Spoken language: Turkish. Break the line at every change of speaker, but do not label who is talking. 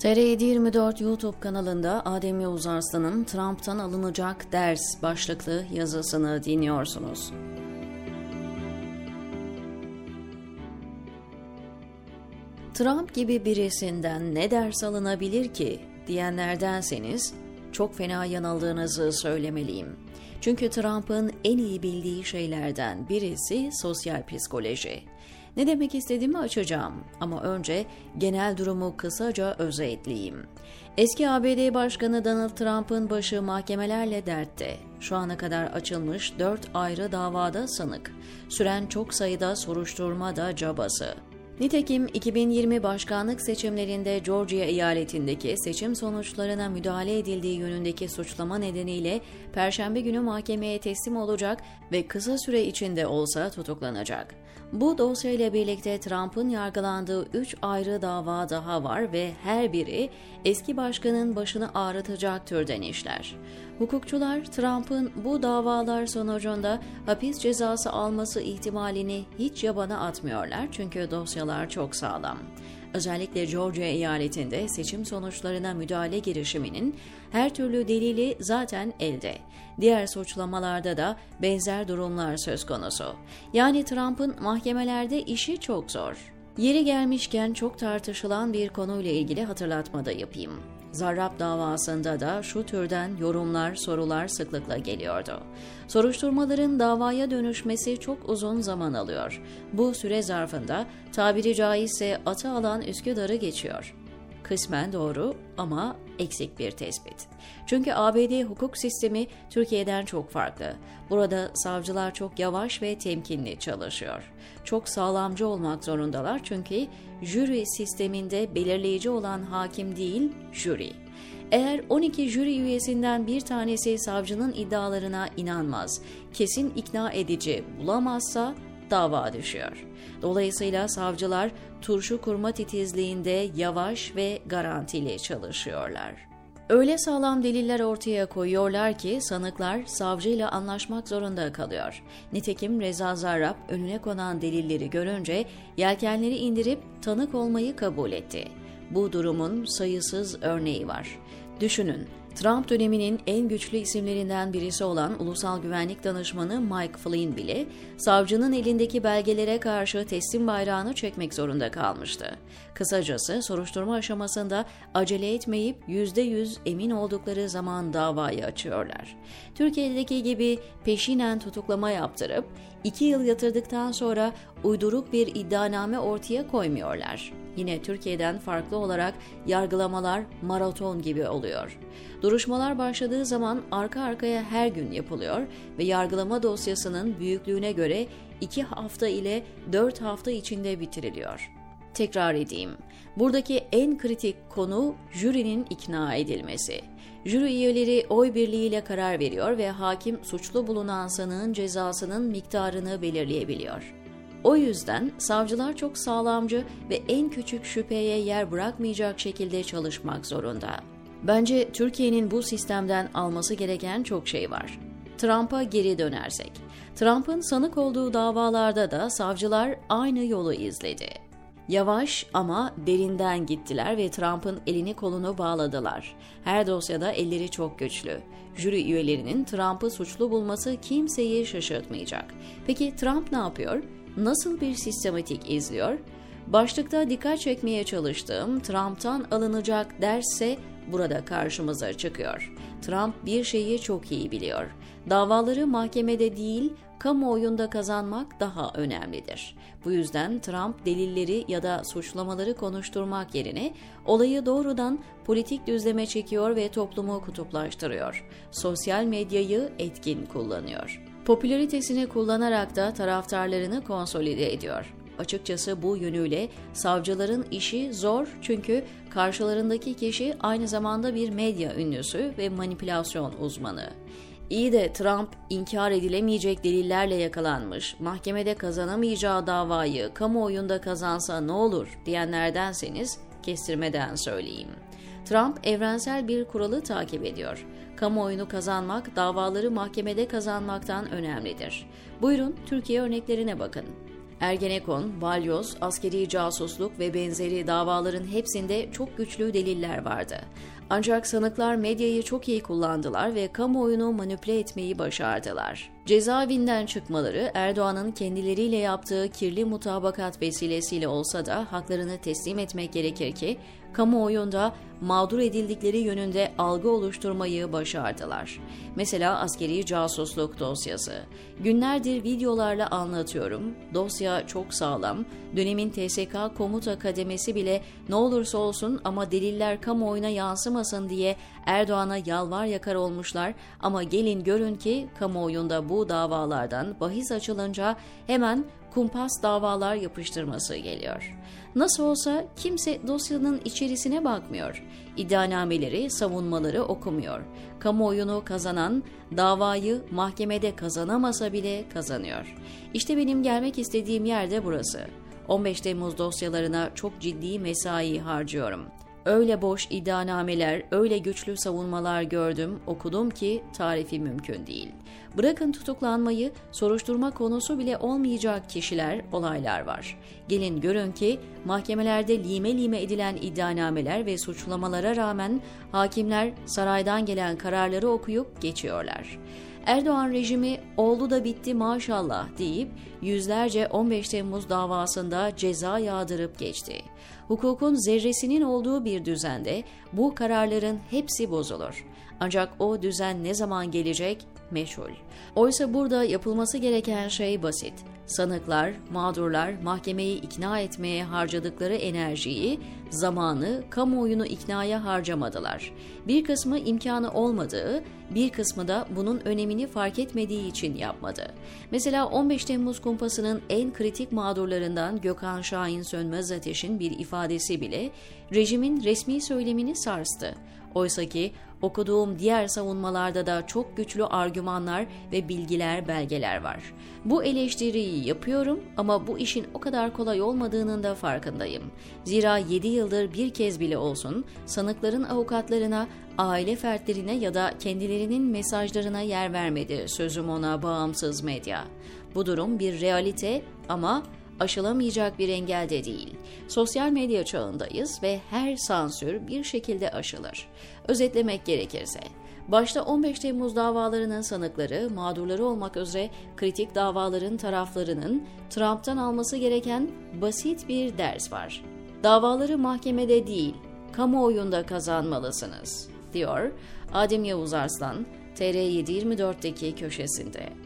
TR724 YouTube kanalında Adem Yavuz Arslan'ın Trump'tan alınacak ders başlıklı yazısını dinliyorsunuz. Trump gibi birisinden ne ders alınabilir ki diyenlerdenseniz çok fena yanıldığınızı söylemeliyim. Çünkü Trump'ın en iyi bildiği şeylerden birisi sosyal psikoloji. Ne demek istediğimi açacağım ama önce genel durumu kısaca özetleyeyim. Eski ABD Başkanı Donald Trump'ın başı mahkemelerle dertte. Şu ana kadar açılmış dört ayrı davada sanık. Süren çok sayıda soruşturma da cabası. Nitekim 2020 başkanlık seçimlerinde Georgia eyaletindeki seçim sonuçlarına müdahale edildiği yönündeki suçlama nedeniyle Perşembe günü mahkemeye teslim olacak ve kısa süre içinde olsa tutuklanacak. Bu dosyayla birlikte Trump'ın yargılandığı 3 ayrı dava daha var ve her biri eski başkanın başını ağrıtacak türden işler. Hukukçular Trump'ın bu davalar sonucunda hapis cezası alması ihtimalini hiç yabana atmıyorlar çünkü dosyalar çok sağlam. Özellikle Georgia eyaletinde seçim sonuçlarına müdahale girişiminin her türlü delili zaten elde. Diğer suçlamalarda da benzer durumlar söz konusu. Yani Trump'ın mahkemelerde işi çok zor. Yeri gelmişken çok tartışılan bir konuyla ilgili hatırlatma da yapayım. Zarrab davasında da şu türden yorumlar, sorular sıklıkla geliyordu. Soruşturmaların davaya dönüşmesi çok uzun zaman alıyor. Bu süre zarfında tabiri caizse atı alan Üsküdar'ı geçiyor. Kısmen doğru ama eksik bir tespit. Çünkü ABD hukuk sistemi Türkiye'den çok farklı. Burada savcılar çok yavaş ve temkinli çalışıyor. Çok sağlamcı olmak zorundalar çünkü jüri sisteminde belirleyici olan hakim değil, jüri. Eğer 12 jüri üyesinden bir tanesi savcının iddialarına inanmaz, kesin ikna edici bulamazsa dava düşüyor. Dolayısıyla savcılar turşu kurma titizliğinde yavaş ve garantili çalışıyorlar. Öyle sağlam deliller ortaya koyuyorlar ki sanıklar savcıyla anlaşmak zorunda kalıyor. Nitekim Reza Zarrab önüne konan delilleri görünce yelkenleri indirip tanık olmayı kabul etti. Bu durumun sayısız örneği var. Düşünün, Trump döneminin en güçlü isimlerinden birisi olan Ulusal Güvenlik Danışmanı Mike Flynn bile savcının elindeki belgelere karşı teslim bayrağını çekmek zorunda kalmıştı. Kısacası soruşturma aşamasında acele etmeyip %100 emin oldukları zaman davayı açıyorlar. Türkiye'deki gibi peşinen tutuklama yaptırıp iki yıl yatırdıktan sonra uyduruk bir iddianame ortaya koymuyorlar. Yine Türkiye'den farklı olarak yargılamalar maraton gibi oluyor. Duruşmalar başladığı zaman arka arkaya her gün yapılıyor ve yargılama dosyasının büyüklüğüne göre 2 hafta ile 4 hafta içinde bitiriliyor. Tekrar edeyim. Buradaki en kritik konu jürinin ikna edilmesi. Jüri üyeleri oy birliğiyle karar veriyor ve hakim suçlu bulunan sanığın cezasının miktarını belirleyebiliyor. O yüzden savcılar çok sağlamcı ve en küçük şüpheye yer bırakmayacak şekilde çalışmak zorunda. Bence Türkiye'nin bu sistemden alması gereken çok şey var. Trump'a geri dönersek. Trump'ın sanık olduğu davalarda da savcılar aynı yolu izledi. Yavaş ama derinden gittiler ve Trump'ın elini kolunu bağladılar. Her dosyada elleri çok güçlü. Jüri üyelerinin Trump'ı suçlu bulması kimseyi şaşırtmayacak. Peki Trump ne yapıyor? Nasıl bir sistematik izliyor? Başlıkta dikkat çekmeye çalıştığım Trump'tan alınacak derse burada karşımıza çıkıyor. Trump bir şeyi çok iyi biliyor. Davaları mahkemede değil, kamuoyunda kazanmak daha önemlidir. Bu yüzden Trump delilleri ya da suçlamaları konuşturmak yerine olayı doğrudan politik düzleme çekiyor ve toplumu kutuplaştırıyor. Sosyal medyayı etkin kullanıyor. Popülaritesini kullanarak da taraftarlarını konsolide ediyor. Açıkçası bu yönüyle savcıların işi zor çünkü karşılarındaki kişi aynı zamanda bir medya ünlüsü ve manipülasyon uzmanı. İyi de Trump inkar edilemeyecek delillerle yakalanmış, mahkemede kazanamayacağı davayı kamuoyunda kazansa ne olur diyenlerdenseniz kestirmeden söyleyeyim. Trump evrensel bir kuralı takip ediyor. Kamuoyunu kazanmak davaları mahkemede kazanmaktan önemlidir. Buyurun Türkiye örneklerine bakın. Ergenekon, balyoz, askeri casusluk ve benzeri davaların hepsinde çok güçlü deliller vardı. Ancak sanıklar medyayı çok iyi kullandılar ve kamuoyunu manipüle etmeyi başardılar. Cezaevinden çıkmaları Erdoğan'ın kendileriyle yaptığı kirli mutabakat vesilesiyle olsa da haklarını teslim etmek gerekir ki kamuoyunda mağdur edildikleri yönünde algı oluşturmayı başardılar. Mesela askeri casusluk dosyası. Günlerdir videolarla anlatıyorum. Dosya çok sağlam. Dönemin TSK komuta kademesi bile ne olursa olsun ama deliller kamuoyuna yansımasın diye Erdoğan'a yalvar yakar olmuşlar ama gelin görün ki kamuoyunda bu davalardan bahis açılınca hemen kumpas davalar yapıştırması geliyor. Nasıl olsa kimse dosyanın içerisine bakmıyor. İddianameleri, savunmaları okumuyor. Kamuoyunu kazanan davayı mahkemede kazanamasa bile kazanıyor. İşte benim gelmek istediğim yer de burası. 15 Temmuz dosyalarına çok ciddi mesai harcıyorum. Öyle boş iddianameler, öyle güçlü savunmalar gördüm, okudum ki tarifi mümkün değil. Bırakın tutuklanmayı, soruşturma konusu bile olmayacak kişiler, olaylar var. Gelin görün ki mahkemelerde lime lime edilen iddianameler ve suçlamalara rağmen hakimler saraydan gelen kararları okuyup geçiyorlar. Erdoğan rejimi oldu da bitti maşallah deyip yüzlerce 15 Temmuz davasında ceza yağdırıp geçti. Hukukun zerresinin olduğu bir düzende bu kararların hepsi bozulur. Ancak o düzen ne zaman gelecek meşhul. Oysa burada yapılması gereken şey basit. Sanıklar, mağdurlar mahkemeyi ikna etmeye harcadıkları enerjiyi, zamanı, kamuoyunu iknaya harcamadılar. Bir kısmı imkanı olmadığı, bir kısmı da bunun önemini fark etmediği için yapmadı. Mesela 15 Temmuz kumpasının en kritik mağdurlarından Gökhan Şahin Sönmez Ateş'in bir ifadesi bile rejimin resmi söylemini sarstı. Oysa ki okuduğum diğer savunmalarda da çok güçlü argümanlar ve bilgiler, belgeler var. Bu eleştiriyi yapıyorum ama bu işin o kadar kolay olmadığının da farkındayım. Zira 7 yıldır bir kez bile olsun sanıkların avukatlarına, aile fertlerine ya da kendilerinin mesajlarına yer vermedi sözüm ona bağımsız medya. Bu durum bir realite ama aşılamayacak bir engel de değil. Sosyal medya çağındayız ve her sansür bir şekilde aşılır. Özetlemek gerekirse, başta 15 Temmuz davalarının sanıkları, mağdurları olmak üzere kritik davaların taraflarının Trump'tan alması gereken basit bir ders var. Davaları mahkemede değil, kamuoyunda kazanmalısınız, diyor Adem Yavuz Arslan, TR724'deki köşesinde.